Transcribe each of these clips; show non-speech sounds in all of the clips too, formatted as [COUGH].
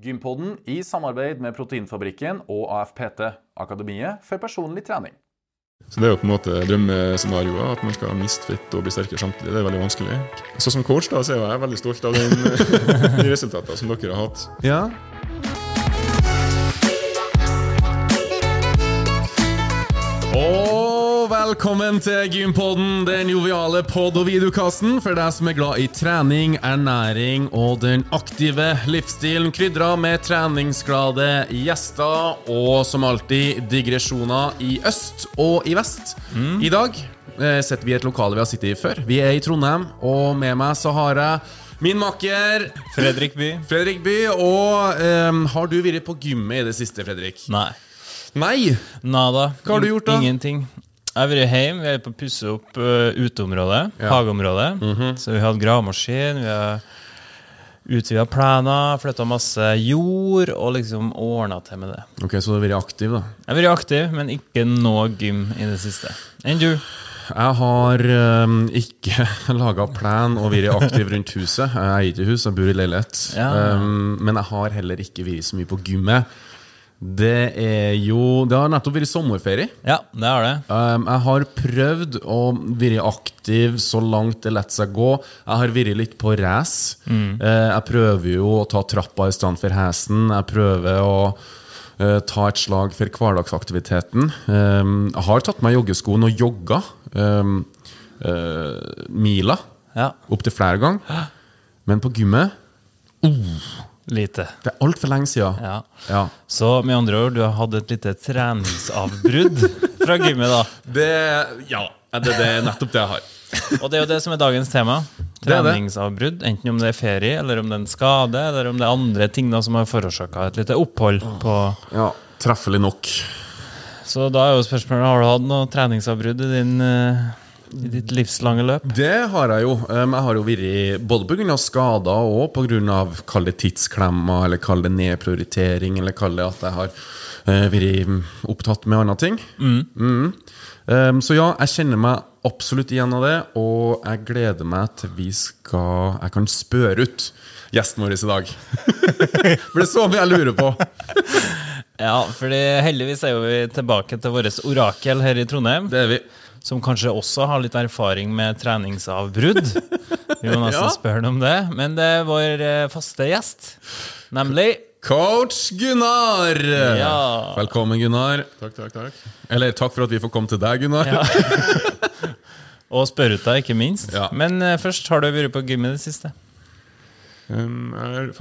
Gympodden i samarbeid med Proteinfabrikken og AFPT, Akademiet for personlig trening. Så Det er jo på en måte drømmescenarioet, at man skal miste fett og bli sterkere samtidig. Det er veldig vanskelig. Så som coach da, så er jeg veldig stolt av den, [LAUGHS] de resultatene som dere har hatt. Ja. Velkommen til Gympodden, den joviale pod- og videokassen for deg som er glad i trening, ernæring og den aktive livsstilen, krydra med treningsglade gjester og som alltid digresjoner i øst og i vest. I dag eh, sitter vi et lokale vi har sittet i før. Vi er i Trondheim, og med meg så har jeg min makker Fredrik By? Fredrik By. Og eh, har du vært på gymmet i det siste, Fredrik? Nei. Nei! Nada. Hva har du gjort da? Ingenting. Jeg har vært hjemme. Vi er på å pusse opp uh, uteområdet. Ja. Hageområdet. Så vi har hatt gravemaskin. Vi har utvida plener, flytta masse jord og liksom ordna til med det. Ok, Så du har vært aktiv, da? Jeg har vært aktiv, men ikke noe gym i det siste. Enn du? Jeg har um, ikke [LAUGHS] laga plan og vært aktiv rundt huset. Jeg eier ikke hus, jeg bor i leilighet. Ja. Um, men jeg har heller ikke vært så mye på gymmet. Det er jo Det har nettopp vært sommerferie. Ja, det har det. Um, jeg har prøvd å være aktiv så langt det lar seg gå. Jeg har vært litt på race. Eh, jeg prøver jo å ta trappa i stand for hesten. Jeg prøver å uh, ta et slag for hverdagsaktiviteten. Um, jeg har tatt meg joggeskoen og jogga um, uh, mila Ja. opptil flere ganger. Men på gymmet Lite. Det er altfor lenge siden. Ja. Ja. Så med andre ord, du har hatt et lite treningsavbrudd [LAUGHS] fra gymmet, da. Det, ja, det, det er nettopp det jeg har. Og det er jo det som er dagens tema. Treningsavbrudd. Enten om det er ferie, eller om det er en skade, eller om det er andre ting da som har forårsaka et lite opphold på Ja, Treffelig nok. Så da er jo spørsmålet har du hatt noe treningsavbrudd i, din, eh, i ditt livslange løp. Det har jeg jo. Jeg har jo vært både pga. skader og pga. kall det tidsklemmer, eller kall det nedprioritering, eller kall det at jeg har uh, vært mm, opptatt med andre ting. Mm. Mm. så ja, jeg kjenner meg absolutt igjen av det, og jeg gleder meg til vi skal Jeg kan spørre ut gjesten vår i dag. [LAUGHS] For det er så mye jeg lurer på. Ja, fordi heldigvis er jo vi tilbake til vårt orakel her i Trondheim. Det er vi. Som kanskje også har litt erfaring med treningsavbrudd. Vi må nesten Ja. spørre ham om det. Men det er vår eh, faste gjest, nemlig Coach Gunnar! Ja. Velkommen, Gunnar. Takk, takk, takk. Eller takk for at vi får komme til deg, Gunnar. Ja. [LAUGHS] Og spørre ut deg, ikke minst. Ja. Men uh, først, har du vært på gym i det siste? Um, er [LAUGHS]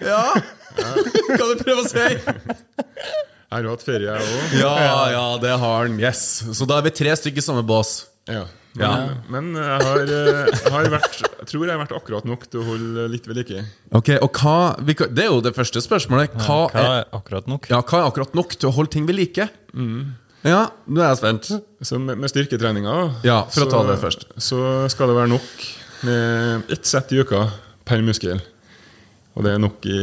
Ja! [LAUGHS] Kan du prøve å jeg har jo hatt ferie, jeg òg. Ja, ja, det har han. Yes. Så da er vi tre stykker i samme bås. Ja. Ja. Men, men jeg, har, eh, har vært, jeg tror jeg har vært akkurat nok til å holde litt ved like. Ok, og hva vi Det er jo det første spørsmålet. Hva Hva er, akkurat nok? ja, hva er akkurat nok til å holde ting ved like? Ja, nå er jeg spent. Så med, med styrketreninga Ja, for å ta det først. Så skal det være nok med ett sett i uka per muskel. Og det er nok i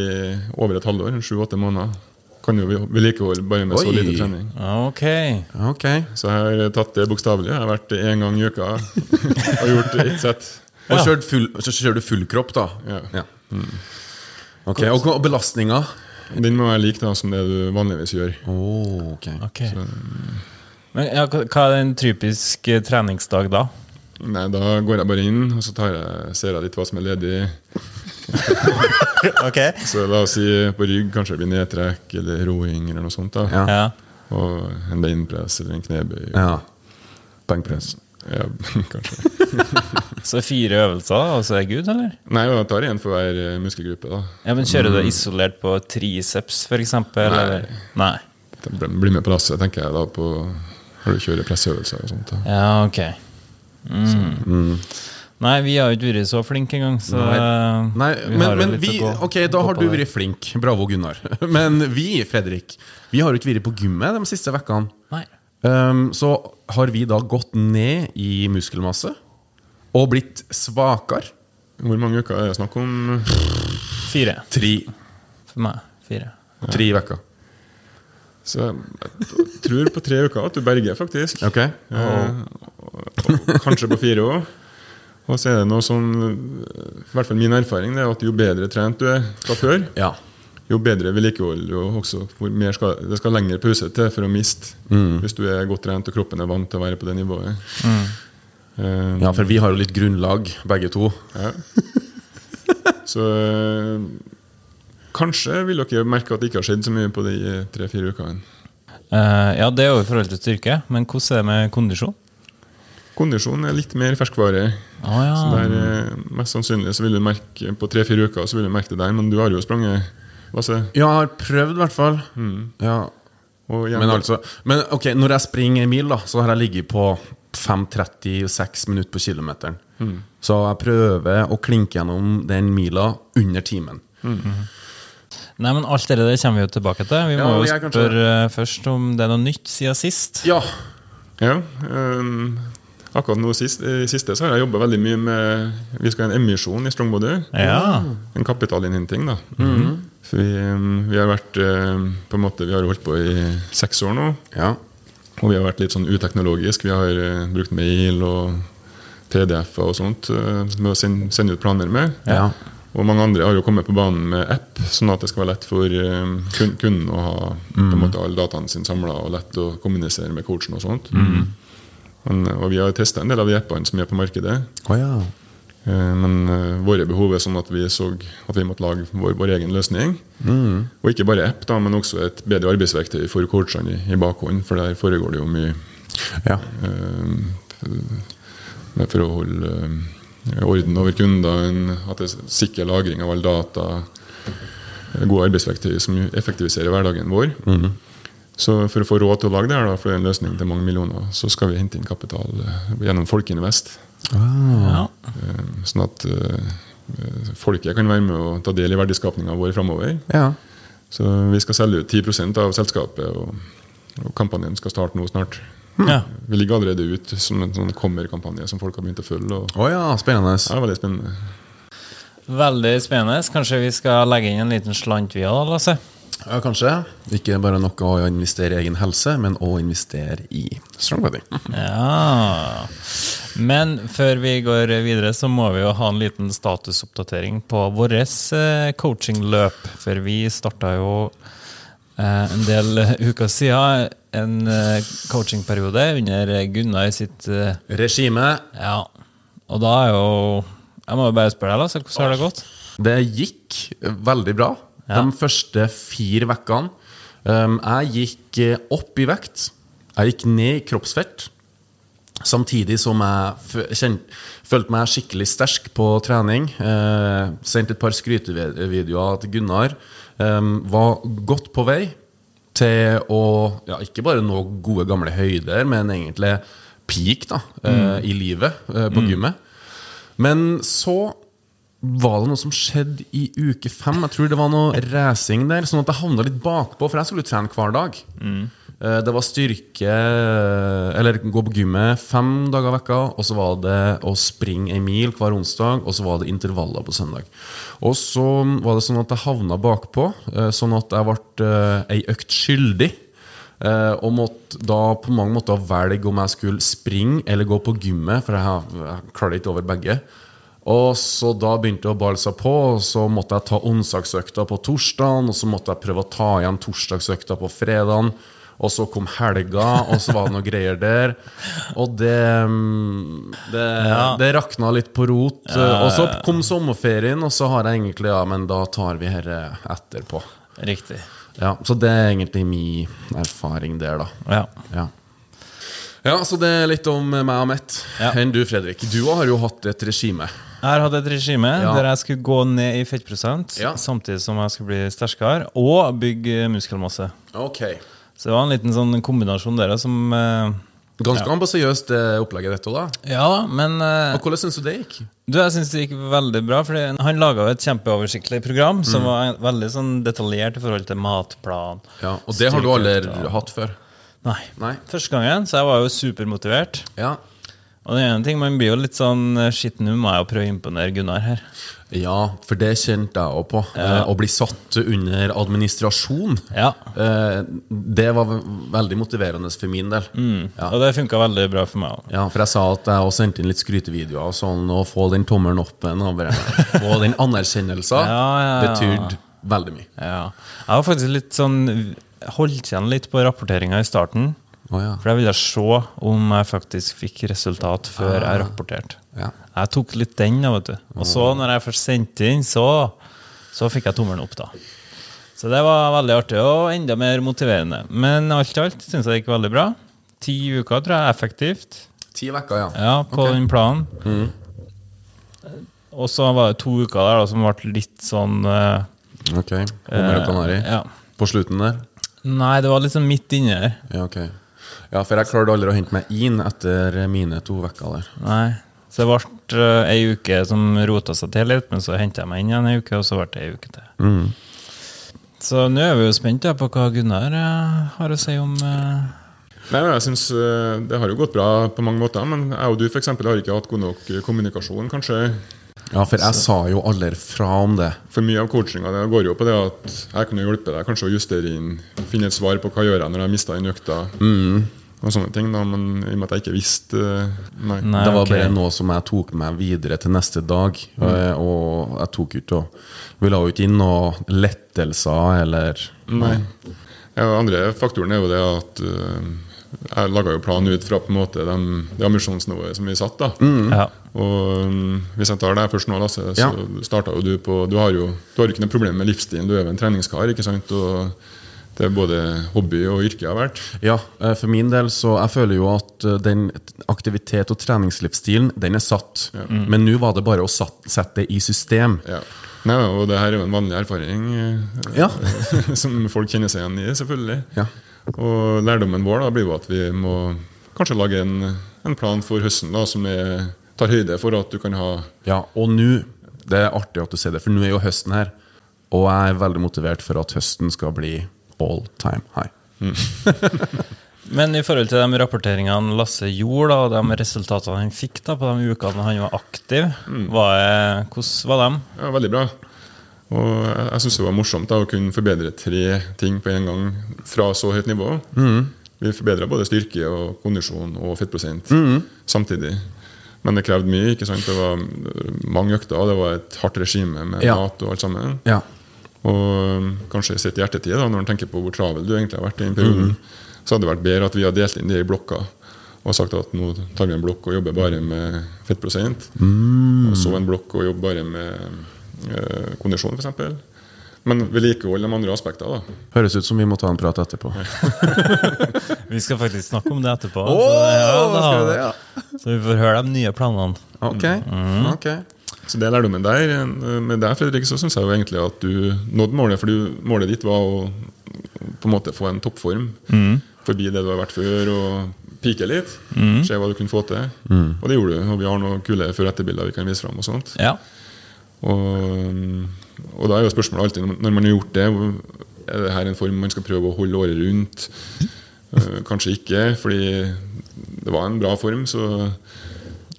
over et halvår. Sju-åtte måneder. Kan jo vedlikeholde bare med så lite trening. Ok. okay. Så jeg har tatt det bokstavelig. Jeg har vært én gang i uka og gjort ett sett. Og kjørt full, så kjører du full kropp, da? Ja. Ok, Og, og belastninga? Den må være lik da som det du vanligvis gjør. Oh, ok. okay. Men ja, hva er en typisk eh, treningsdag da? Nei, Da går jeg bare inn og så tar jeg, ser jeg litt hva som er ledig. [LAUGHS] Ok. Så la oss si på rygg kanskje det blir nedtrekk eller roing eller noe sånt. da Ja. Ja. Og en beinpress eller en knebøy. Ja. Benkpress. Ja, [LAUGHS] kanskje. [LAUGHS] Så fire øvelser, og så er good, eller? Nei, jeg tar én for hver eh, muskelgruppe. da Ja, men Kjører du isolert på triceps, f.eks.? Nei. Nei. Det blir- Blir med på lasset, tenker jeg da på når du kjører presseøvelser og sånt. da Ja, ok. Mm. Nei, vi har jo ikke vært så flinke engang, så Nei, vi men, har men litt vi å gå- Ok, da har du vært flink. Bravo, Gunnar. [LAUGHS] Men vi, Fredrik, vi har jo ikke vært på gymmet de siste ukene. Nei. Um, så har vi da gått ned i muskelmasse og blitt svakere. Hvor mange uker er det snakk om? Fire. Tre, For meg. Fire. tre uker. Så jeg tror på tre uker at du berger, faktisk. Ok? Og, og, og kanskje på fire òg. Og så er det noe sånn I hvert fall min erfaring det er at jo bedre trent du er fra før, Ja. jo bedre vedlikehold og også hvor mer skal, Det skal lengre pause til for å miste hvis du er godt trent og kroppen er vant til å være på det nivået. Eh, ja, for vi har jo litt grunnlag, begge to. Ja. Så eh, kanskje vil dere merke at det ikke har skjedd så mye på de tre-fire ukene. Uh, ja, det er jo i forhold til styrke, men hvordan er det med kondisjon? Kondisjon er litt mer ferskvare. Ah, ja. Så der, eh, mest sannsynlig så vil du merke på tre-fire uker så vil du merke det der, men du har jo sprunget Lasse. Ja, jeg har prøvd, i hvert fall. Ja. Og Men altså Men ok, når jeg springer en mil, da, så har jeg ligget på 5.36 minutter på kilometeren. Så jeg prøver å klinke gjennom den mila under timen. Nei, men Alt det der kommer vi jo tilbake til. Vi Ja, må jo spørre kanskje- først om det er noe nytt siden sist. Ja. Ja, ehm, akkurat nå sist, i siste så har jeg jobba veldig mye med Vi skal ha en emisjon i Strongbody. Ja. En kapitalinnhenting, da. For vi, vi har vært ehm, på en måte, Vi har holdt på i seks år nå. ja. Og vi har vært litt sånn uteknologisk. Vi har eh, brukt mail og PDF-er og sånt eh, med å sende, ut planer med. Ja. Og mange andre har jo kommet på banen med app, sånn at det skal være lett for eh, kunden å ha på en måte alle dataene sine samla og lett å kommunisere med coachen og sånt. Men, og vi har testa en del av de appene som er på markedet. Oh, ja. Eh, Men uh, våre behov er sånn at vi så at vi måtte lage vår, vår egen løsning. Og ikke bare app, da, men også et bedre arbeidsverktøy for coachene i, i bakhånd. For der foregår det jo mye ja. uh, for å holde uh, orden over kundene, at det er sikker lagring av all data. eh, Gode arbeidsverktøy som effektiviserer hverdagen vår. Så for å få råd til å lage det her, da, for det er en løsning til mange millioner, så skal vi hente inn kapital eh, gjennom Folkeinvest. ja. Eh, Sånn at eh, folket kan være med og ta del i verdiskapninga vår framover. ja. Så vi skal selge ut 10% av selskapet, og, og kampanjen skal starte nå snart. ja. Vi ligger allerede ut som en sånn kommer-kampanje som folk har begynt å følge. Og, oh ja, spennende. ja, veldig spennende. Veldig spennende. Kanskje vi skal legge inn en liten slant via òg, Lasse? Ja, kanskje. Ikke bare noe å investere i egen helse, men å investere i Strongbody. [LAUGHS] Ja. Men før vi går videre, så må vi jo ha en liten statusoppdatering på vårt coachingløp. For vi starta jo eh, en del [LAUGHS] uker siden en eh, coachingperiode under Gunnar sitt eh, Regime. Ja. Og da er jo Jeg må jo bare spørre deg, Lasse, hvordan har det gått? Det gikk veldig bra Ja. de første fire ukene. Um, jeg gikk eh, opp i vekt. Jeg gikk ned i kroppsfett. Samtidig som jeg kjent, følte meg skikkelig sterk på trening. Eh, sendte et par skrytevideoer til Gunnar. Um, var godt på vei til å ja, ikke bare nå gode, gamle høyder, men egentlig peak da, eh, i livet eh, på gymmet. Men så var det noe som skjedde i uke fem. Jeg tror det var noe racing der, sånn at jeg havna litt bakpå, for jeg skulle trene hver dag. Mm. Det var styrke Eller gå på gymmet fem dager i vekka, og så var det å springe en mil hver onsdag, og så var det intervaller på søndag. Og så var det sånn at jeg havna bakpå, eh, sånn at jeg ble eh, ei økt skyldig. Eh, og måtte da på mange måter velge om jeg skulle springe eller gå på gymmet, for jeg, jeg klarer ikke over begge. Og så da begynte det å balle seg på, og så måtte jeg ta onsdagsøkta på torsdagen, og så måtte jeg prøve å ta igjen torsdagsøkta på fredagen. Og så kom helga, og så var det noe greier der. Og det Det, ja. det rakna litt på rot. Og så kom sommerferien, og så har jeg egentlig Ja, men da tar vi dette etterpå. Riktig. Ja, Så det er egentlig min erfaring der, da. Ja. Ja. ja, så det er litt om meg og Mett. Ja. Enn du, Fredrik. Du har jo hatt et regime. Jeg hatt et regime Ja. der jeg skulle gå ned i fettprosent Ja. samtidig som jeg skulle bli sterkere, og bygge muskelmasse. Ok Så det var en liten sånn kombinasjon der som eh, Ganske ambisiøst det opplegget ditt òg, da. Ja, men eh, Og hvordan syns du det gikk? du, jeg syns det gikk veldig bra. Fordi han laga et kjempeoversiktlig program som var veldig sånn detaljert i forhold til matplan. Ja, Og det har du aldri hatt før? Nei. Nei? Første gangen, så jeg var jo supermotivert. Ja. Og det er en ting, Man blir jo litt sånn eh, Shit, nå må jeg prøve å imponere Gunnar her. Ja, for det kjente jeg òg på. Eh, å bli satt under administrasjon, Ja. eh, det var veldig motiverende for min del. Ja. Og det funka veldig bra for meg òg. Ja, for jeg sa at jeg også sendte inn litt skrytevideoer og sånn, å få den tommelen opp og [LAUGHS] få den anerkjennelsen. Ja, ja, ja. Betydde veldig mye. Ja. Jeg var faktisk litt sånn holdt igjen litt på rapporteringa i starten. Å ja. For jeg ville se om jeg faktisk fikk resultat før jeg rapporterte. Ja. Jeg tok litt den, da, vet du. Og så, når jeg først sendte inn, så, så fikk jeg tommelen opp, da. Så det var veldig artig, og enda mer motiverende. Men alt i alt syns jeg det gikk veldig bra. Ti uker, tror jeg, effektivt. Ti uker, ja. Ja, på okay. den planen. Og så var det to uker der da, som ble litt sånn uh, Ok. Hummer og kanari. ja. På slutten der? Nei, det var liksom midt inni der. Ja, ok. Ja, for jeg klarte aldri å hente meg inn etter mine to uker der. Nei. Så det ble uh, ei uke som rota seg til litt, men så henta jeg meg inn igjen ei uke, og så ble det ei uke til. Mm. Så nå er vi jo spent på hva Gunnar eh, har å si om eh, Nei, men jeg synes eh, Det har jo gått bra på mange måter, men jeg og du for eksempel, har ikke hatt god nok eh, kommunikasjon. kanskje Ja, for jeg sa jo aldri fra om det. For mye av coachinga går jo på det at jeg kunne hjelpe deg kanskje å justere inn, finne et svar på hva jeg gjør jeg når jeg mista den økta. Og sånne ting da, Men i og med at jeg ikke visste eh, Nei. Nei, det var okay. bare noe som jeg tok med videre til neste dag. Og, og jeg tok ut og Vi la jo ikke inn noen lettelser eller Nei. Ja, andre faktoren er jo det at uh, jeg laga jo planen ut fra på en måte de, det ambisjonsnivået som vi satt. da Ja. Og um, Hvis jeg tar deg først nå, Lasse, så Ja. starta jo du på Du har jo du har jo ikke noe problem med livsstilen, du er jo en treningskar. ikke sant? Og det både hobby og yrke har vært. Ja, eh, for min del så Jeg føler jo at eh, den aktivitet- og treningslivsstilen, den er satt. Men nå var det bare å satt, sette det i system. Ja. Nei, og det her er jo en vanlig erfaring øh, Ja. [LAUGHS] som folk kjenner seg igjen i, selvfølgelig. Ja. Og lærdommen vår da blir jo at vi må kanskje lage en, en plan for høsten da, som er, tar høyde for at du kan ha Ja, og nå Det er artig at du sier det, for nå er jo høsten her. Og jeg er veldig motivert for at høsten skal bli all time high. [LAUGHS] Men i forhold til de rapporteringene Lasse gjorde, og de resultatene han fikk da, på de ukene han var aktiv, var jeg, hvordan var de? Ja, veldig bra. Og jeg, syns det var morsomt da, å kunne forbedre tre ting på en gang fra så høyt nivå. Vi forbedra både styrke, og kondisjon og fettprosent samtidig. Men det krevde mye. ikke sant? Det var mange økter, det var et hardt regime med Ja. mat og alt sammen. Ja. Og um, kanskje sitt i hjertetid, da, når en tenker på hvor travel du egentlig har vært i den perioden, så hadde det vært bedre at vi hadde delt inn det i blokker og sagt at nå tar vi en blokk og jobber bare med fettprosent. Og så en blokk og jobber bare med eh, kondisjon, f.eks. Men vedlikehold de andre aspektene. da. Høres ut som vi må ta en prat etterpå. [LAUGHS] Vi skal faktisk snakke om det etterpå. Oh, så, ja, da, skal vi det, ja. så vi får høre de nye planene. Ok. ok Så det er lærdommen der. Med deg, Fredrik, så syns jeg jo egentlig at du nådde målet. For du, målet ditt var å på en måte få en toppform forbi det du har vært før, og pike litt. Se hva du kunne få til. Og det gjorde du. Og vi har noen kule før-etter-bilder vi kan vise fram. Og sånt Ja. og, og da er jo spørsmålet alltid, når man har gjort det, er det her en form man skal prøve å holde året rundt? Eh, kanskje ikke, fordi det var en bra form. Så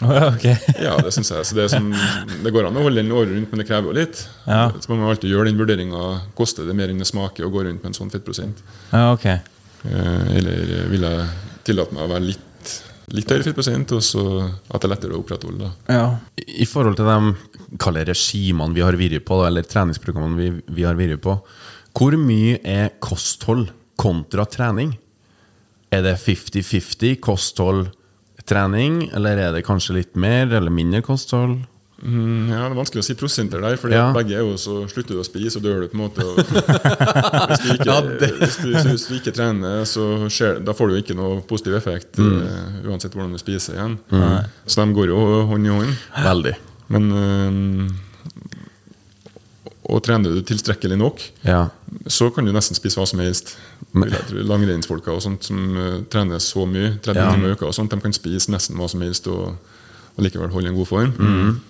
ok. [LAUGHS] ja, det syns jeg. Så det, sånn, det går an å holde den året rundt, men det krever jo litt. Ja. Så man må alltid gjøre den vurderinga. Koster det mer enn det smaker å gå rundt med en sånn fettprosent? Ja, ok. Eh, Eller vil jeg tillate meg å være litt, litt høyere fettprosent, og så at det er lettere å opprettholde? Ja. I forhold til de kall regimene vi har vært på, eller treningsprogrammene vi, vi har vært på, hvor mye er kosthold kontra trening? Er det 50-50 kosthold, trening, eller er det kanskje litt mer eller mindre kosthold? Mm, ja, Det er vanskelig å si prosenter der, for Ja. begge er jo så slutter du å spise, og dør du på en måte. Og [LAUGHS] hvis, du ikke, Ja, hvis, du, hvis du ikke trener, så skjer, da får du ikke noe positiv effekt eh, uansett hvordan du spiser igjen. Så de går jo hånd i hånd. Veldig. Men eh, og trener du tilstrekkelig nok, Ja. så kan du nesten spise hva som helst. Langrennsfolka og sånt som uh, trener så mye, 30 Ja. timer i uka, og sånt, de kan spise nesten hva som helst og, og likevel holde en god form. Mm.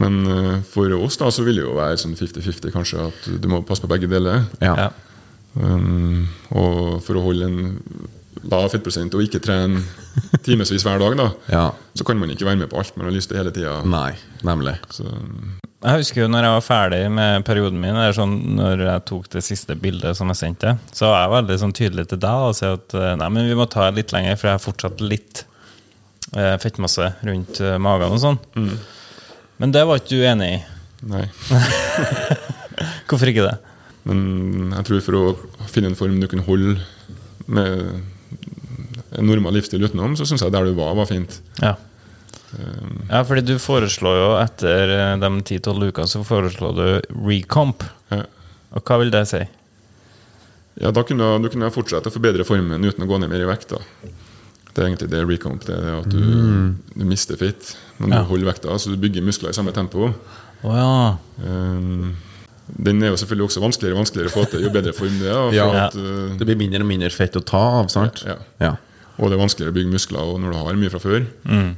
Men uh, for oss da, så vil det jo være sånn 50-50, kanskje, at du må passe på begge deler. Ja. Ja. Um, og for å holde en lav fettprosent og ikke trene timevis hver dag, da, Ja. så kan man ikke være med på alt man har lyst til hele tida. Nei, nemlig. Så, Jeg husker jo når jeg var ferdig med perioden min, eller sånn, når jeg tok det siste bildet som jeg sendte, så var jeg veldig sånn tydelig til deg og sa at eh, nei, men vi må ta litt lenger, for jeg har fortsatt litt eh, fettmasse rundt eh, magen og sånn. Men det var ikke du enig i. nei. [LAUGHS] Hvorfor ikke det? Men jeg tror for å finne en form du kunne holde med en normal livsstil utenom, så syns jeg der du var, var fint. Ja. Ja, fordi du foreslår jo etter eh, de 10-12 ukene, så foreslår du recomp. Ja. Og hva vil det si? Ja, da kunne du kunne fortsette å forbedre formen uten å gå ned mer i vekt. da. Det er egentlig det recomp. Det er det at du, du mister fett når du Ja. holder vekta, så du bygger muskler i samme tempo. Oh, ja. Um, den er jo selvfølgelig også vanskeligere og vanskeligere å få til jo bedre form det er. Ja. At, uh, Det blir mindre og mindre fett å ta av, sant? Ja. Ja. og det er vanskeligere å bygge muskler når du har mye fra før. Mm.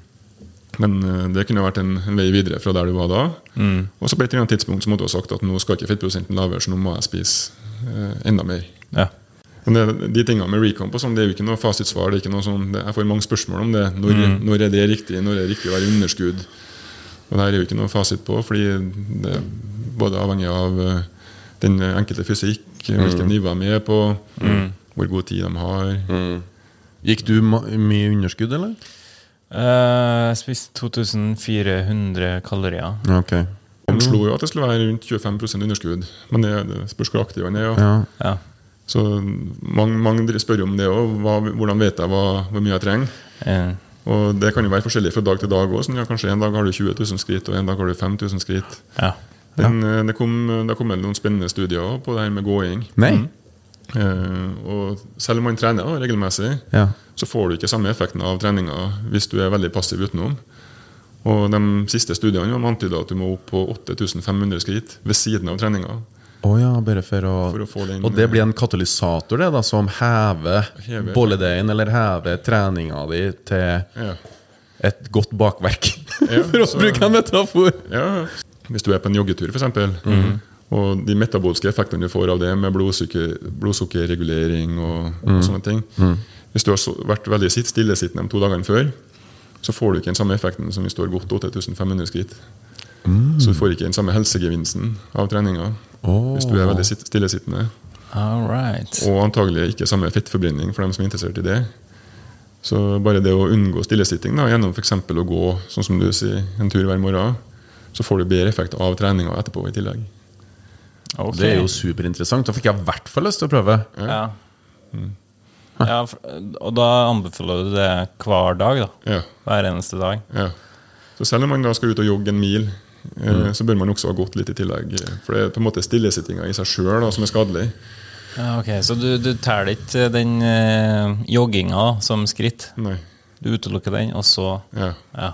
Men uh, det kunne vært en, en vei videre fra der du var da. Mm. Og så på et eller annet tidspunkt så måtte du ha sagt at nå skal ikke fettprosenten lavere, så nå må jeg spise uh, enda mer. ja. Men det, de tingene med recomp og sånn, det er jo ikke noe fasitsvar. det er ikke noe sånn, det, Jeg får mange spørsmål om det. Når, når er det riktig? Når er det riktig å være i underskudd? Og det her er jo ikke noe fasit på, fordi det er både avhengig av uh, den enkelte fysikk, hvilket nivå de er på, hvor god tid de har. Gikk du mye underskudd, eller? Eh, Jeg spiste 2400 kalorier. Ok. Han slo jo at det skulle være rundt 25% underskudd, men det, det spørs hvor aktiv han er. Ja. Ja. Så mange, mange spør jo om det òg. Hvordan vet jeg hva, hvor mye jeg trenger? Ja. Og Det kan jo være forskjellig fra dag til dag òg. Ja, kanskje en dag har du 20 000 skritt, og en dag har du 5000 skritt. ja. Men eh, det kom, det kom noen spennende studier på det her med gåing. Nei? Eh, og selv om man trener da, regelmessig, Ja. Så får du ikke samme effekten av treninga hvis du er veldig passiv utenom. Og De siste studiene antyda at du må opp på 8500 skritt ved siden av treninga. Oh ja, bare for å, For å den- Og det blir en katalysator det da, som hever Hever. bolledeigen, eller hever treninga di til Ja. et godt bakverk, [LAUGHS] Ja, for å så- bruke en metafor. Ja, Hvis du er på en joggetur, f.eks., og de metabolske effektene du får av det, med blodsukker, blodsukkerregulering og, og sånne ting Hvis du har vært veldig sitt, stillesittende de to dagene før, så får du ikke den samme effekten som hvis du har gått 8500 skritt. Så du får ikke den samme helsegevinsten av treninga oh. hvis du er veldig stillesittende. All right. Og antagelig ikke samme fettforbrenning for dem som er interessert i det. Så bare det å unngå stillesitting da, gjennom f.eks. å gå sånn som du sier, en tur hver morgen, så får du bedre effekt av treninga etterpå i tillegg. Okay. Det er jo superinteressant. Da fikk jeg i hvert fall lyst til å prøve. Ja. Ja, og da anbefaler du det hver dag, da? Ja, Hver eneste dag? ja. Så selv om man da skal ut og jogge en mil, mm. så bør man også ha gått litt i tillegg. For det er på en måte stillesittinga i seg sjøl som er skadelig. Ja, ok, Så du, du teller ikke den eh, jogginga som skritt? Nei. Du utelukker den, og så Ja. Ja.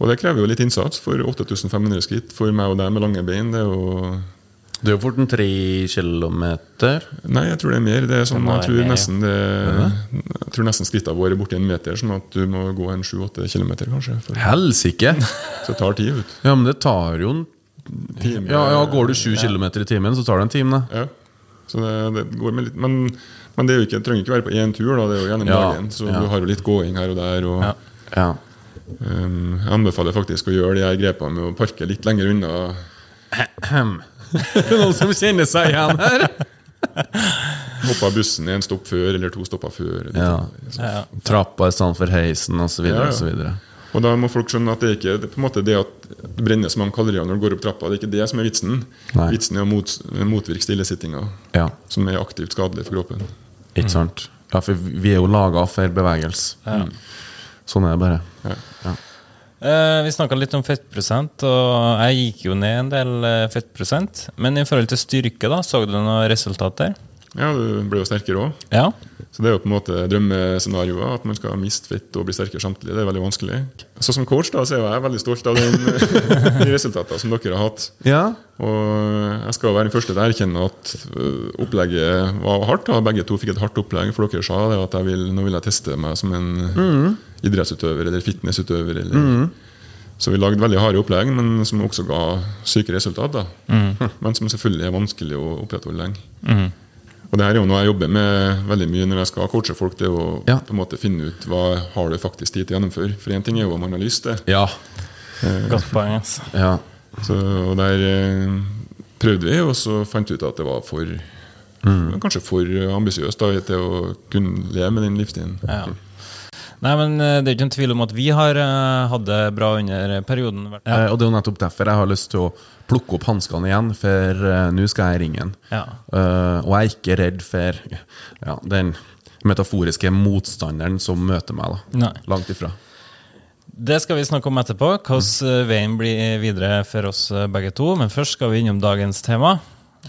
Og det krever jo litt innsats, for 8500 skritt for meg og deg med lange bein, det er jo Det er jo fort en tre kilometer. Nei, jeg tror det er mer. Det er sånn, jeg, tror nesten det, jeg tror nesten skrittene våre er borti en meter, sånn at du må gå en 7-8 kilometer, kanskje. For, Helsike! [LAUGHS] så det tar tid. Ut. Ja, men det tar jo en Time- ja, ja, Går du sju kilometer i timen, så tar det en time. da. Ja. Så det, det går med litt, men, men det ikke, det trenger ikke være på én tur, da, det er jo gjennom Ja, dagen. Så ja. du har jo litt gåing her og der. Og, Ja. Ja. um, jeg anbefaler faktisk å gjøre de her grepene med å parke litt lenger unna. [LAUGHS] Noen som kjenner seg igjen her? [LAUGHS] Hoppa bussen en stopp før eller to stopper før. eller Ja. Ja, Trappa i stedet for heisen, osv. Ja, ja. Og. Og da må folk skjønne at det er ikke det på en måte det at det brenner så mange kalorier når du går opp trappa. Det er ikke det som er vitsen. Nei. Vitsen er å mot, motvirke stillesittinga, Ja, som er aktivt skadelig for kroppen. ikke sant? Ja, for vi er jo laga for bevegelse. Sånn er det bare. Ja. Eh, vi snakka litt om fettprosent, og jeg gikk jo ned en del eh, fettprosent. Men i forhold til styrke, da, så du noen resultat der? Ja, du blir jo sterkere òg. Ja. Så det er jo på en måte drømmescenarioet, at man skal miste fett og bli sterkere samtidig. Det er veldig vanskelig. Så som coach da, så er jeg veldig stolt av den, [LAUGHS] de resultatene som dere har hatt. ja. Og jeg skal være den første til å erkjenne at øh, opplegget var hardt. Da. Begge to fikk et hardt opplegg, for dere sa det at jeg vil, nå vil jeg teste meg som en idrettsutøver eller fitnessutøver. Eller, Så vi lagde veldig harde opplegg, men som også ga syke resultat. Mm. Men som selvfølgelig er vanskelig å opprettholde lenge. Og det her er jo noe jeg jobber med veldig mye når jeg skal coache folk. Det er å Ja. på en måte finne ut hva har du faktisk tid til å gjennomføre. For én ting er jo om man har lyst til. Ja. Godt poeng. altså. ja. Så, og der eh, prøvde vi, og så fant vi ut at det var for Kanskje for ambisiøst til å kunne leve med den livsstilen. Ja. Nei, men eh, Det er ikke en tvil om at vi har eh, hatt det bra under perioden. Eh, Og det er jo nettopp derfor jeg har lyst til å plukke opp hanskene igjen, for uh, nå skal jeg ringe ringen. Ja. Uh, og jeg er ikke redd for ja, den metaforiske motstanderen som møter meg. da Nei. Langt ifra. Det skal vi snakke om etterpå, hvordan eh, veien blir videre for oss begge to. Men først skal vi innom dagens tema,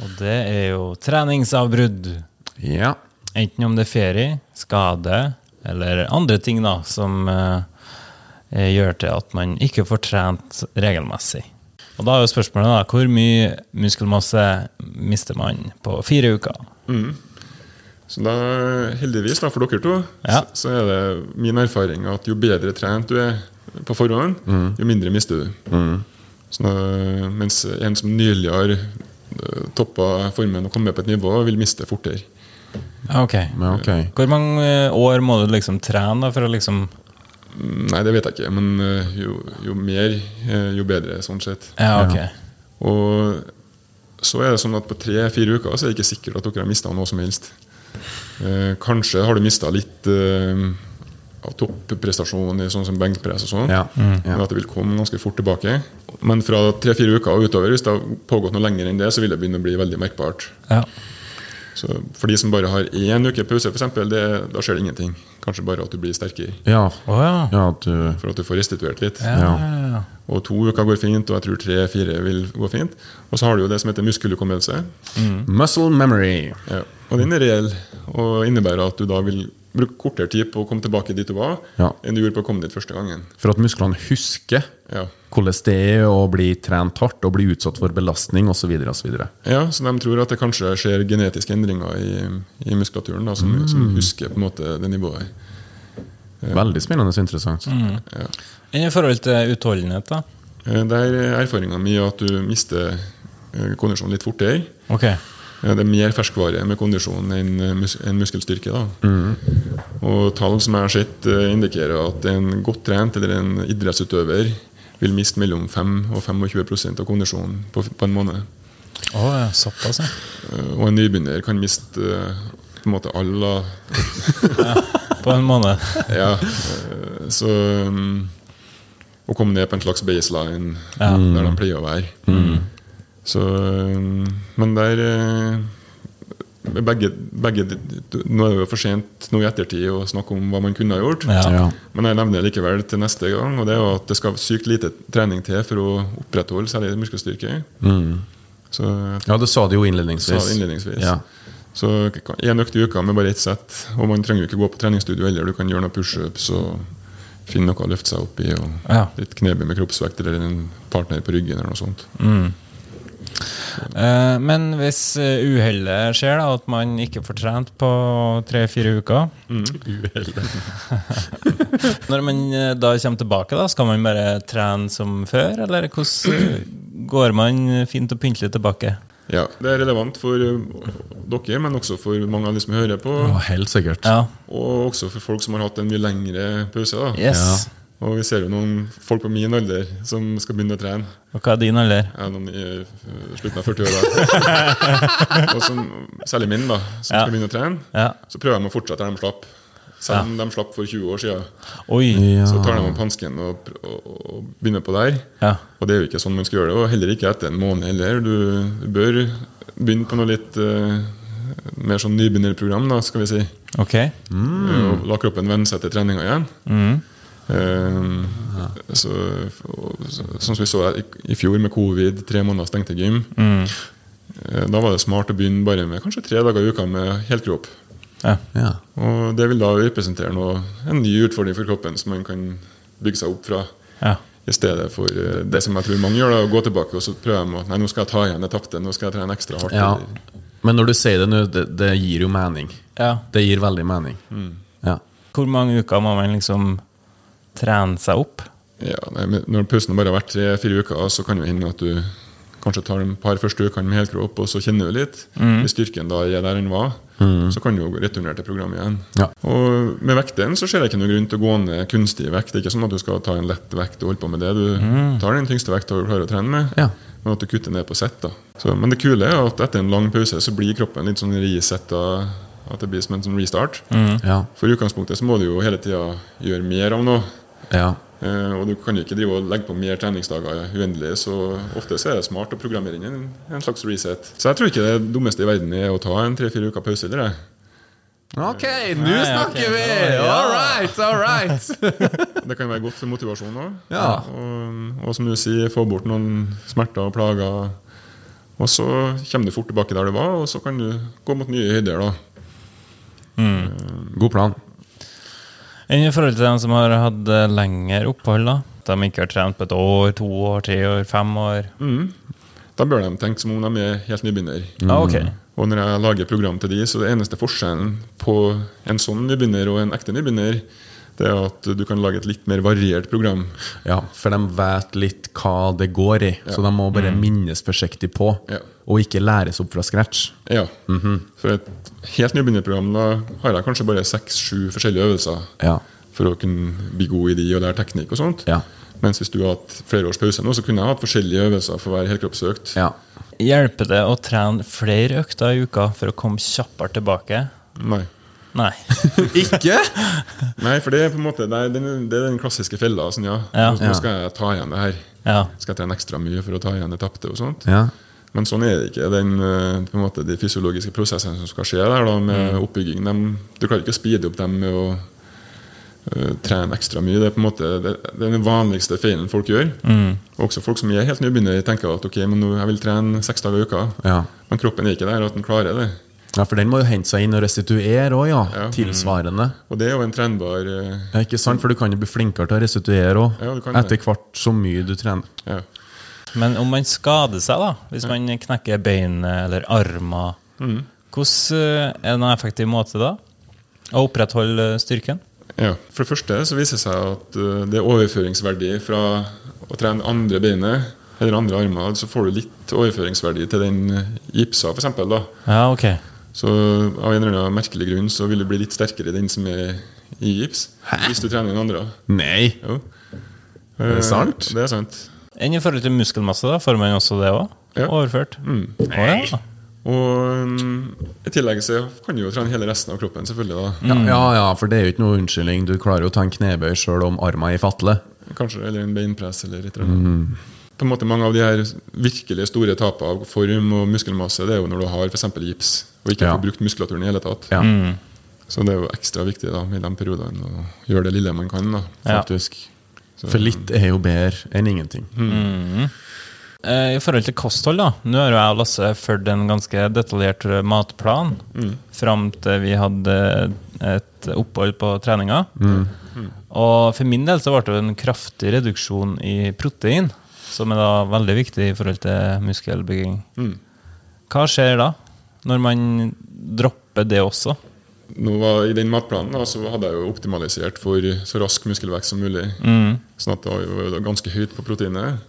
og det er jo treningsavbrudd. Ja. Enten om det er ferie, skade eller andre ting da, som eh, eh, gjør til at man ikke får trent regelmessig. Og da er jo spørsmålet da, hvor mye muskelmasse mister man på fire uker? Så da, heldigvis da, for dere to, Ja. så, så er det min erfaring at jo bedre trent du er på forhånd, jo mindre mister du. Så da, mens en som nylig har eh, toppa formen og kommet på et nivå, vil miste fortere. Ja, Ok. Men. Hvor mange eh, år må du liksom trene for å liksom Mm, Nei, det vet jeg ikke, men eh, jo, jo mer, eh, jo bedre, sånn sett. Ja, ok. Og så er det sånn at på tre-fire uker så er det ikke sikkert at dere har mista noe som helst. Eh, kanskje har du mista litt eh, av topprestasjon i sånn som benkpress og sånn. Ja. Men Ja. at det vil komme ganske fort tilbake. Men fra tre-fire uker og utover, hvis det har pågått noe lenger enn det, så vil det begynne å bli veldig merkbart. Ja. Så For de som bare har én uke pause, for eksempel, det, da skjer det ingenting. Kanskje bare at du blir sterkere. Ja. Oh, ja. ja, at du For at du får restituert litt. Ja, Ja. ja, ja. Og to uker går fint, og jeg tror tre-fire vil gå fint. Og så har du jo det som heter muskelhukommelse. Muscle memory. Ja. Og den er reell, og innebærer at du da vil bruke kortere tid på å komme tilbake dit du var, Ja. enn du gjorde på å komme dit første gangen. For at musklene husker Ja. hvordan det er å bli trent hardt og bli utsatt for belastning osv. ja, Så de tror at det kanskje skjer genetiske endringer i, i muskulaturen da, som, som husker på en måte det nivået. Veldig spennende og interessant. Ja. Enn I forhold til utholdenhet, da? Det Der er erfaringa mi at du mister kondisjonen kondisjon litt fortere. Ok. Ja, det er mer ferskvare med kondisjon enn eh, mus enn muskelstyrke. Da. Og tall som jeg har sett, eh, indikerer at en godt trent eller en idrettsutøver vil miste mellom 5 og 25 av kondisjonen på, på en måned. Å ja, såpass, ja. Eh, Og en nybegynner kan miste på en måte alle [LAUGHS] På en måned. [LAUGHS] Ja, så um, Å komme ned på en slags baseline Ja. der de pleier å være. Så um, Men der eh, begge, begge, Nå er det jo for sent nå i ettertid å snakke om hva man kunne ha gjort. Ja. Ja. Men jeg nevner likevel til neste gang, og det er jo at det skal sykt lite trening til for å opprettholde særlig muskelstyrke. Så Ja, det sa du jo sa innledningsvis. det innledningsvis. Ja. Så én økt i uka med bare ett sett. Og man trenger jo ikke gå på treningsstudio heller. Du kan gjøre noen pushups og finne noe å løfte seg opp i. Og litt knebøy med kroppsvekt eller en partner på ryggen eller noe sånt. Eh, men hvis uh, uhellet skjer, da, at man ikke får trent på tre-fire uker [LAUGHS] Når man eh, da kommer tilbake, da, skal man bare trene som før? Eller hvordan eh, går man fint og pyntelig tilbake? Ja, Det er relevant for dere, men også for mange av de som hører på. Ja, helt sikkert. Ja. Og også for folk som har hatt en mye lengre pause. da Yes. Og vi ser jo noen folk på min alder som skal begynne å trene. Og hva er din alder? Er noen i uh, slutten av 40-åra. [LAUGHS] og som, særlig min, da, som Ja. skal begynne å trene. Ja. Så prøver de å fortsette der de slapp. Selv om de slapp for 20 år siden. Oi. Ja. Så tar de opp hansken og, og, og begynner på der. Ja. Og det er jo ikke sånn man skal gjøre det, og heller ikke etter en måned heller. Du, du bør begynne på noe litt uh, mer sånn nybegynnerprogram, da, skal vi si. Ok. Mm. Og la kroppen venne seg til treninga igjen. Mm. Eh, så, sånn som vi så i, i fjor med covid, tre måneder stengte gym. Mm. Eh, da var det smart å begynne bare med kanskje tre dager i uka med helkropp. Ja. Ja. Og det vil da representere noe, en ny utfordring for kroppen som man kan bygge seg opp fra. Ja. I stedet for eh, det som jeg tror mange gjør, da, å gå tilbake og så prøve med at nei, nå skal jeg ta igjen det tapte. Nå skal jeg trene ekstra hardt. ja. eller- Men når du sier det nå, det, det gir jo mening. ja. Det gir veldig mening. Ja. Hvor mange uker må man liksom trene seg opp? Ja, nei, men når pausen bare har vært tre-fire uker, så kan det hende at du kanskje tar de par første ukene med helkropp, og så kjenner du litt. Hvis styrken da er der den var, så kan du jo returnere til programmet igjen. Ja. Og med vekten så ser jeg ikke noen grunn til å gå ned kunstig vekt. Det er ikke sånn at du skal ta en lett vekt og holde på med det. Du tar den tyngste vekta du klarer å trene med, Ja. men at du kutter ned på sett. da. Så, men det kule er at etter en lang pause så blir kroppen litt sånn resetta. At det blir som en sånn restart. Ja. For i utgangspunktet så må du jo hele tida gjøre mer av noe. Ja. Eh, og du kan ikke drive og legge på mer treningsdager uendelig, så ofte så er det smart å programmere inn en, en slags reset. Så jeg tror ikke det dummeste i verden er å ta en tre-fire uker pause. Eller. Ok, nå snakker vi! All right, all right. [LAUGHS] Det kan være godt for motivasjon òg. Ja. Og, og som du sier, få bort noen smerter og plager. Og så kommer du fort tilbake der du var, og så kan du gå mot nye høyder. da. God plan. Enn i forhold til dem som har hatt eh, lengre opphold, da? De ikke har trent på et år, to år, tre år, fem år? Da bør de tenke som om de er helt nybegynner. Ah, ok. Og når jeg lager program til de, så det eneste forskjellen på en sånn nybegynner og en ekte nybegynner, det er at du kan lage et litt mer variert program. Ja, for de vet litt hva det går i, så de må bare minnes forsiktig på. Ja. Og ikke læres opp fra scratch. Ja. For et helt nybegynnerprogram da har jeg kanskje bare seks-sju forskjellige øvelser Ja. for å kunne bli god i de og lære teknikk og sånt. Ja. Mens hvis du har hatt flere års pause nå, så kunne jeg hatt forskjellige øvelser for hver helkroppsøkt. ja. Hjelper det å trene flere økter i uka for å komme kjappere tilbake? Nei. Nei. [LAUGHS] Ikke? Nei, for det er på en måte Det er den, det er den klassiske fella. Sånn, ja. Ja. Nå skal jeg ta igjen det her. Ja. Skal jeg trene ekstra mye for å ta igjen det tapte og sånt. Ja. Men sånn er det ikke. Den, eh, måte, de fysiologiske prosessene som skal skje der da, med oppbygging, de, du klarer ikke å speede opp dem med å uh, trene ekstra mye. Det er på en måte det, det er den vanligste feilen folk gjør. Mm. også folk som er helt nybegynnere, tenker at ok, men nå, jeg vil trene seks dager i uka. Ja. Men kroppen er ikke der at den klarer det. ja, for den må jo hente seg inn og restituere òg, ja. Ja. Tilsvarende. Og det er jo en trenbar uh, Ja, ikke sant? For du kan jo bli flinkere til å restituere òg, Ja, etter hvert så mye du trener. ja. Men om man skader seg, da, hvis man knekker beinet eller armer, Mm. hvordan eh, er det en effektiv måte da å opprettholde styrken? Ja, For det første så viser det seg at uh, det er overføringsverdi fra å trene andre beinet eller andre armer. Så får du litt overføringsverdi til den uh, gipsa, f.eks. Ja, ok. Så av en eller annen merkelig grunn så vil du bli litt sterkere i den som er i gips. Hvis du trener den andre. Nei! Jo. Er det Eh, sant? Det er sant. Enn i forhold til muskelmasse, da? Får man også det òg? Ja. Overført? Mm. Oh, ja. Og um, i tillegg så kan du jo trene hele resten av kroppen, selvfølgelig. da Ja, ja, ja, for det er jo ikke noe unnskyldning. Du klarer jo å ta en knebøy sjøl om armen er i fatle. Kanskje, eller en beinpress eller et eller annet. På en måte Mange av de her virkelig store tapene av form og muskelmasse Det er jo når du har eksempel gips og ikke Ja. får brukt muskulaturen i hele tatt. Ja, Så det er jo ekstra viktig da i de periodene å gjøre det lille man kan. da Ja. For litt er jo bedre enn ingenting. Mm. I forhold til kosthold, da. Nå har jeg og Lasse fulgt en ganske detaljert matplan matplan fram til vi hadde et opphold på treninga. Og for min del så ble det en kraftig reduksjon i protein, som er da veldig viktig i forhold til muskelbygging. Hva skjer da, når man dropper det også? Var, I den matplanen da, så hadde jeg jo optimalisert for så rask muskelvekst som mulig. Sånn at det var jo ganske høyt på proteinet.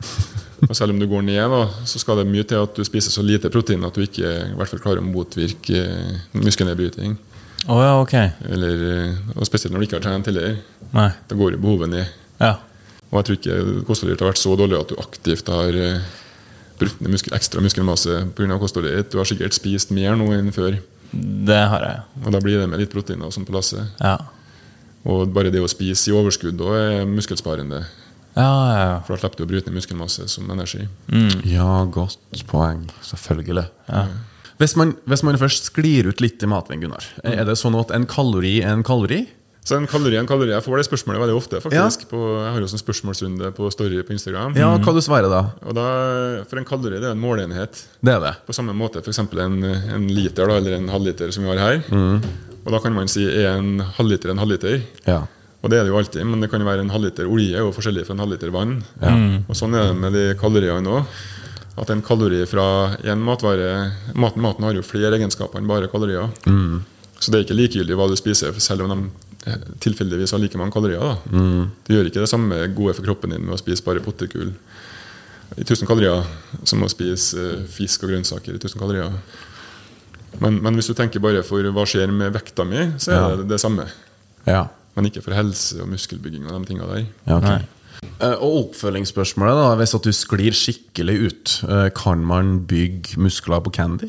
Og selv om du går ned, da, så skal det mye til at du spiser så lite protein at du ikke i hvert fall klarer å motvirke eh, muskelnedbryting. Oh, ja, okay. Eller, eh, og spesielt når du ikke har trent tidligere. Nei. Da går jo behovet ned. Ja. Og jeg tror ikke kostholdet har vært så dårlig at du aktivt har brukt muskel, ekstra muskelmasse pga. kostholdet ditt. Du har sikkert spist mer nå enn før. Det har jeg. Og da blir det med litt proteiner og sånn på lasset. Ja. Og bare det å spise i overskudd da er muskelsparende. Ja, ja, ja. For da slipper du å bryte ned muskelmasse som energi. Ja, godt poeng. Selvfølgelig. Hvis, man, hvis man først sklir ut litt i matveien, Gunnar, er det sånn at en kalori er en kalori? Så en kalori en kalori. Jeg får det spørsmålet veldig ofte. faktisk på, Jeg har jo sånn spørsmålsrunde på Story på Instagram. Ja, hva du svarer da? Og da, For en kalori det er en måleenhet. Det er det. På samme måte f.eks. En, en liter da, eller en halvliter som vi har her. Og da kan man si er en halvliter en halvliter. Ja. Og det er det jo alltid, men det kan jo være en halvliter olje og forskjellig fra en halvliter vann. Og sånn er det med de kaloriene òg. At en kalori fra en matvare Maten, maten har jo flere egenskaper enn bare kalorier. Så det er ikke likegyldig hva du spiser, selv om de tilfeldigvis har like mange kalorier. da. Du gjør ikke det samme gode for kroppen din med å spise bare potetgull. i 1000 kalorier som å spise eh, fisk og grønnsaker i 1000 kalorier. Men, men hvis du tenker bare for hva skjer med vekta mi, så er Ja. det det samme. Ja. Men ikke for helse og muskelbygging og de tinga der. ja okay. Eh, Og oppfølgingsspørsmålet, da. Hvis at du sklir skikkelig ut, eh, kan man bygge muskler på candy?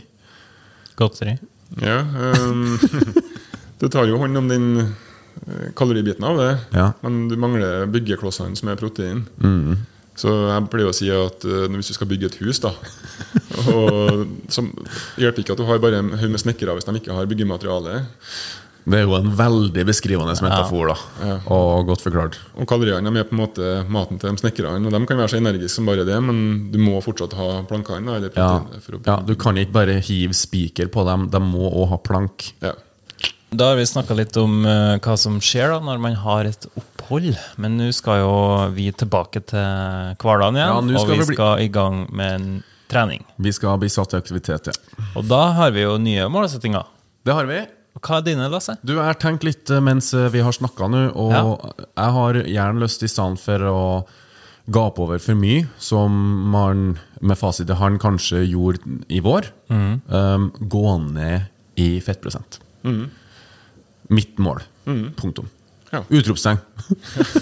Godteri. Ja, [LAUGHS] Um, du tar jo hånd om den eh, kaloribiten av det, Ja. men du mangler byggeklossene som er protein. Mm. Så jeg pleier å si at eh, hvis du skal bygge et hus, da [LAUGHS] og som hjelper ikke at du har bare en haug med snekkere hvis de ikke har byggemateriale. Det er jo en veldig beskrivende metafor, da. Ja. Og godt forklart. Og kaloriene er på en måte maten til de snekkerne. Og de kan være så energiske som bare det, men du må fortsatt ha plankene. Ja. ja, Du kan ikke bare hive spiker på dem, de må òg ha plank. Ja. Da har vi snakka litt om eh, hva som skjer da når man har et opphold. Men nå skal jo vi tilbake til hverdagen igjen, Ja, og vi vi bli- skal i gang med en trening. Vi skal bli satt i aktivitet, ja. Og da har vi jo nye målsettinger. Det har vi. Og Hva er dine, Lasse? Du, Jeg har tenkt litt eh, mens eh, vi har snakka nå, og Ja. jeg har gjerne lyst, i stedet for å gape over for mye, som man med fasit i hånd kanskje gjorde i vår, um, gå ned i fettprosent. Mitt mål. Punktum. Ja. Utropstegn.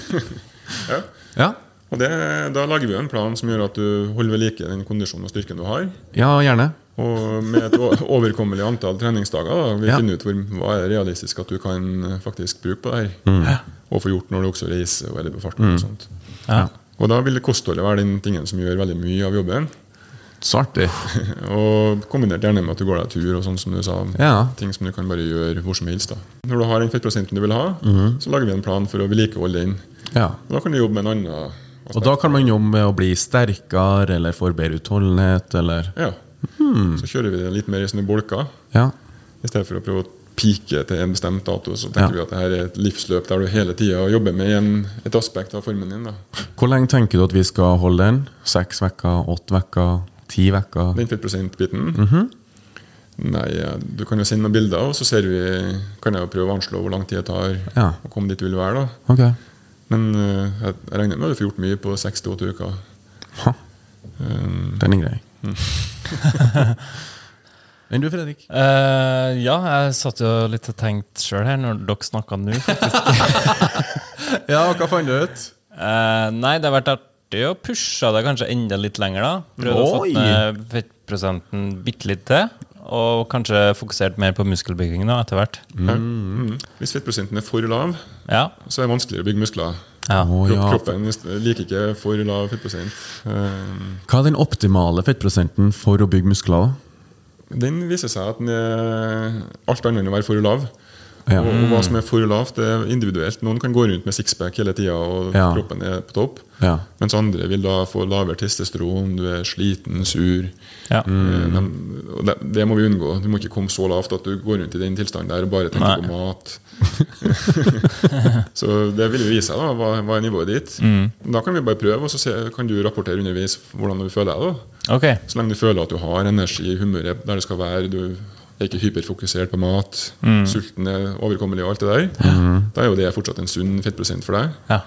[LAUGHS] ja. Ja. Og det, da lager vi jo en plan som gjør at du holder ved like den kondisjonen og styrken du har. ja, gjerne. Og med et overkommelig antall treningsdager. Da, vi Ja. finner ut hvor, hva er realistisk at du kan eh, faktisk bruke på det her. Mm. Og få gjort når du også reiser og er på farten. Og sånt. Ja. Og da vil kostholdet være den tingen som gjør veldig mye av jobben. Så artig. [LAUGHS] Og kombinert gjerne med at du går deg tur og sånn som du sa. Ja. Ting som du kan bare gjøre hvor som helst. da. Når du har den fettprosenten du vil ha, Mhm. så lager vi en plan for å vedlikeholde den. Ja. Og da kan du jobbe med en annen Og da kan man jobbe med å bli sterkere, eller få bedre utholdenhet, eller Ja. Hmm. Så kjører vi det litt mer i sånne bolker. Ja. I stedet for å prøve å pike til en bestemt dato, så tenker Ja. vi at det her er et livsløp der du hele tida jobber med en, et aspekt av formen din. da. Hvor lenge tenker du at vi skal holde den? Seks uker, åtte uker, ti uker? Den fettprosentbiten. -hmm. Nei, ja, Du kan jo sende noen bilder, og så ser vi, kan jeg jo prøve å anslå hvor lang tid det tar Ja. å komme dit du vil være. da. Okay. Men eh, jeg jeg regner med at du får gjort mye på seks til åtte uker. Ha. Um, Den er grei. [LAUGHS] Enn du, Fredrik? Uh, ja, jeg satt jo litt og tenkte sjøl her når dere snakka nå, faktisk. [LAUGHS] Ja, hva fant du ut? Uh, nei, det har vært artig å pushe det kanskje enda litt lenger, da. Prøvd å få ned fettprosenten bitte litt til. Og kanskje fokusert mer på muskelbygging da, etter hvert. ja. Mm. Hvis fettprosenten er for lav, Ja. så er det vanskeligere å bygge muskler. ja. Kroppen liker ikke for lav fettprosent. Um, Hva er den optimale fettprosenten for å bygge muskler? Den viser seg at den er alt annet enn å være for lav. Ja. Og, og hva som er for lavt, det er individuelt. Noen kan gå rundt med sixpack hele tida, og Ja. kroppen er på topp. Ja. Mens andre vil da få lavere testosteron, du er sliten, sur. ja. Mm. Eh, de- og det, det må vi unngå. Du må ikke komme så lavt at du går rundt i den tilstanden der og bare tenker Nei. på mat. [LAUGHS] så det vil jo vise seg da, hva, hva er nivået ditt. Mm. Da kan vi bare prøve, og så se, kan du rapportere underveis hvordan du føler deg. da. Okay. Så lenge du føler at du har energi humøret der det skal være, du er ikke hyperfokusert på mat, sulten er overkommelig og alt det der, da er jo det fortsatt en sunn fettprosent for deg. Ja.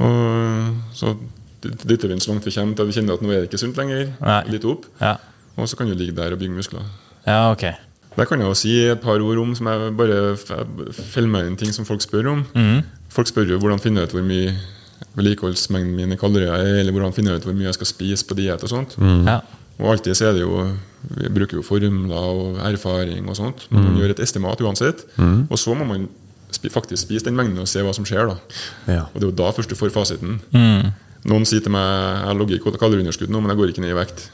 Og så dytter vi den så langt vi kommer til at vi kjenner at nå er det ikke sunt lenger. Nei. Litt opp. Ja. Og så kan du ligge der og bygge muskler. ja, ok. Det kan jeg jo si et par ord om som jeg bare filmer feller meg inn ting som folk spør om. Mm. Folk spør jo hvordan finner jeg ut hvor mye vedlikeholdsmengden min i kalorier er, eller hvordan finner jeg ut hvor mye jeg skal spise på diett og sånt. Ja. Og alltid så er det jo Vi bruker jo formler og erfaring og sånt. Men man gjør et estimat uansett. Og så må man spi, faktisk spise den mengden og se hva som skjer. da Ja. Og det er jo da først du får fasiten. Mm. Noen sier til meg jeg logger i kaloriunderskudd nå, men jeg går ikke ned i vekt.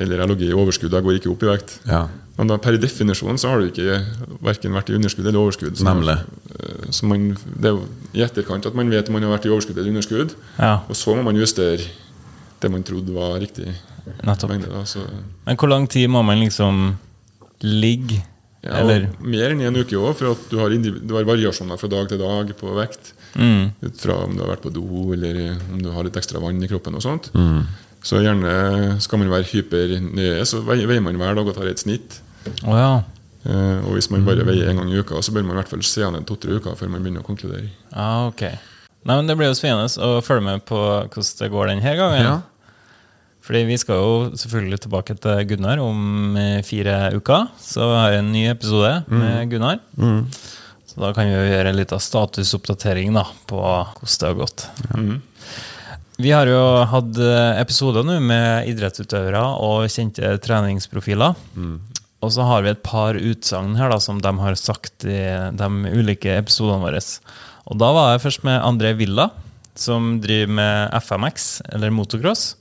Eller jeg logger i overskudd, jeg går ikke opp i vekt. Ja. Men da per definisjon så har du ikke verken vært i underskudd eller overskudd. Så, Nemlig. eh, så man, det er jo i etterkant at man vet om man har vært i overskudd eller underskudd. ja. Og så må man justere det man trodde var riktig Nettopp. mengde. Da, så, Men hvor lang tid må man liksom ligge? ja, Eller Mer enn en uke òg, for at du har, du har variasjoner fra dag til dag på vekt. mm. Ut fra om du har vært på do, eller om du har litt ekstra vann i kroppen. og sånt. Mm. Så gjerne skal man være hypernøye, så veier man hver dag og tar et snitt. Oh, ja. Eh, og hvis man bare veier en gang i uka, så bør man i hvert fall se an en to-tre uker før man begynner å konkludere. Ah, okay. Nei, men Det blir jo spennende å følge med på hvordan det går denne gangen. Ja. Fordi vi skal jo selvfølgelig tilbake til Gunnar om eh, fire uker. Så har jeg en ny episode med Gunnar. Så da kan vi jo gjøre en liten statusoppdatering da, på hvordan det har gått. Vi har jo hatt eh, episoder nå med idrettsutøvere og kjente treningsprofiler. Og så har vi et par utsagn her da, som de har sagt i de ulike episodene våre. Og da var jeg først med André Villa, som driver med FMX, eller motocross.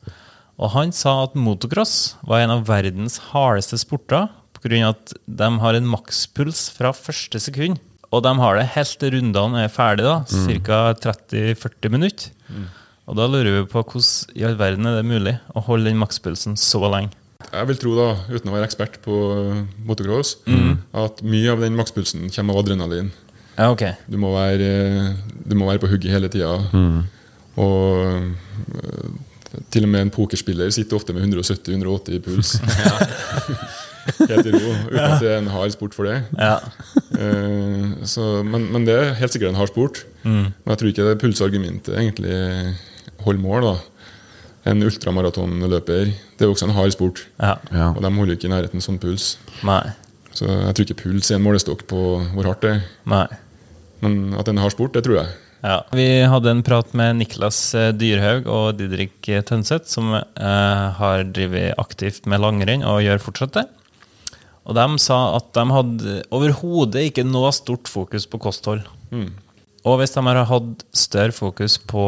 Og han sa at motocross var en av verdens hardeste sporter pga. at de har en makspuls fra første sekund. Og de har det helt til rundene er ferdig, da, ca. 30-40 minutter. Og da lurer vi på hvordan i all verden er det mulig å holde den makspulsen så lenge. Jeg vil tro, da, uten å være ekspert på motocross, at mye av den makspulsen kommer av adrenalin. Ja, okay. Du må være, du må være på hugget hele tida. Og øh, til og med en pokerspiller sitter ofte med 170-180 i puls. [LAUGHS] [LAUGHS] Helt i ro, uten at det er en hard sport for det. Ja. Uh, [LAUGHS] så, men, men det er helt sikkert en hard sport. Men jeg tror ikke det pulsargumentet egentlig holder mål. da. En ultramaratonløper det er også en hard sport. ja. Ja. Og de holder ikke i nærheten sånn puls. Nei. Så jeg tror ikke puls er en målestokk på hvor hardt det er. Nei. Men at det er en hard sport, det tror jeg. Ja. Vi hadde en prat med Niklas eh, Dyrhaug og Didrik Tønseth, som eh, har drevet aktivt med langrenn og gjør fortsatt det. Og de sa at de hadde overhodet ikke noe stort fokus på kosthold. Og hvis de har hatt større fokus på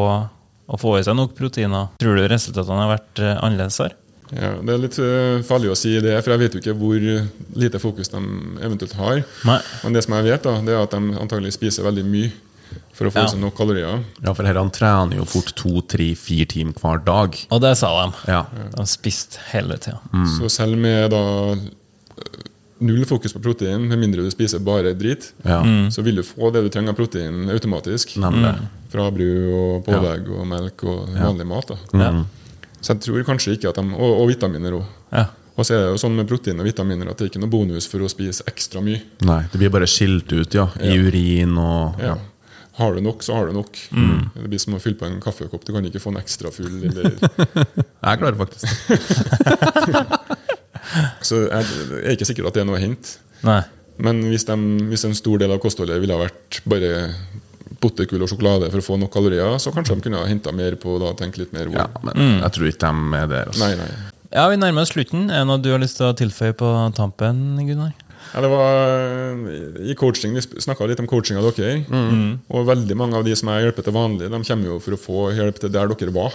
å få i seg nok proteiner, tror du resultatene har vært eh, annerledes her? Ja, det er litt farlig å si det, for jeg vet jo ikke hvor lite fokus de eventuelt har. Nei. Men det som jeg vet, da, det er at de antagelig spiser veldig mye for å få Ja. i seg nok kalorier. Ja, for herrene trener jo fort to, tre, fire timer hver dag. Og det sa de. Ja. De spiste hele tida. Så selv med da null fokus på protein, med mindre du spiser bare drit, Ja. så vil du få det du trenger av protein automatisk. Nemlig. Fra bru og pålegg og melk og vanlig mat. da. Ja. Så jeg tror kanskje ikke at de, Og, og vitaminer òg. Ja. Og så er det jo sånn med protein og vitaminer at det er ikke noe bonus for å spise ekstra mye. Nei, det blir bare skilt ut, ja. I Ja. urin og Ja. Har du nok, så har du nok. Det blir som å fylle på en kaffekopp. Du kan ikke få en ekstra full. Eller, [LAUGHS] Jeg klarer faktisk [LAUGHS] så jeg jeg er ikke sikker at det er noe å hente. Men hvis, de, hvis en stor del av kostholdet ville ha vært bare potetgull og sjokolade for å få nok kalorier, så kanskje de kunne ha henta mer på da, tenke litt mer hvor. Ja, men jeg tror ikke de er der. Altså. Nei, nei. Ja, Vi nærmer oss slutten. Er det noe du har lyst til å tilføye på tampen, Gunnar? Ja, det var I coaching, Vi snakka litt om coaching av dere. Og veldig mange av de som jeg hjelper til vanlig, de kommer jo for å få hjelp til der dere var.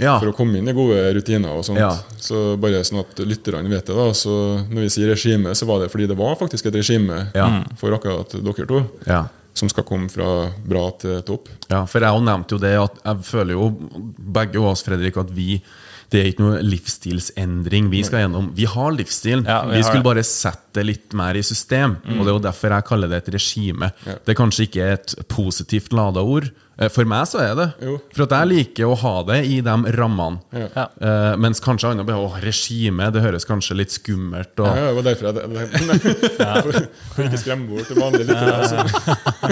Ja. For å komme inn i gode rutiner. og sånt Ja. Så bare sånn at lytterne vet det. da Så Når vi sier regime, så var det fordi det var faktisk et regime Ja. for akkurat dere to. Ja. Som skal komme fra bra til topp. Ja, for jeg har nevnt jo det at jeg føler jo begge oss, Fredrik, at vi det er ikke noe livsstilsendring vi skal gjennom. Vi har livsstilen. Ja, vi vi har skulle det. bare sette det litt mer i system. Og det er jo derfor jeg kaller det et regime. Ja. Det er kanskje ikke et positivt lada ord. Eh, For meg så er det. Jo. For at jeg liker å ha det i de rammene. Ja. Eh, mens kanskje andre bare Å, regime, det høres kanskje litt skummelt og Ja, det var derfor jeg [LAUGHS] for, for ikke skremme bort det vanlige lyttere. Altså.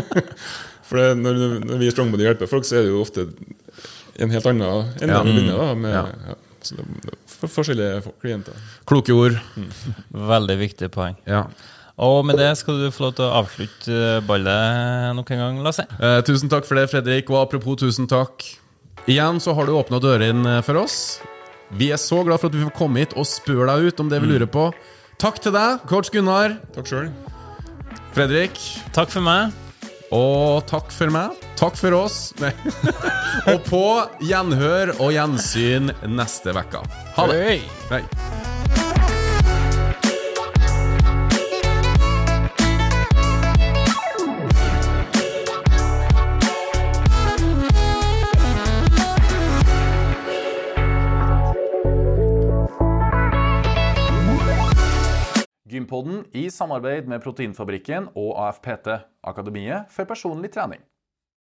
[LAUGHS] For det, når, når vi i Strongbody hjelper folk, så er det jo ofte en helt annen ende Ja. vi begynner. da med, Ja. Så det, er for forskjellige klienter. Kloke ord. Veldig viktig poeng. Ja. Og med det skal du få lov til å avslutte ballet nok en gang, Lasse. Eh, tusen takk for det, Fredrik. Og apropos tusen takk. Igjen så har du åpna dørene for oss. Vi er så glad for at vi får komme hit og spørre deg ut om det vi lurer på. Takk til deg, coach Gunnar. Takk sjøl. Fredrik. Takk for meg. Og takk for meg. Takk for oss. [LAUGHS] Nei. og på gjenhør og gjensyn neste uke. Ha det. Hei. Hei. Gympoden i samarbeid med Proteinfabrikken og AFPT, Akademiet for personlig trening.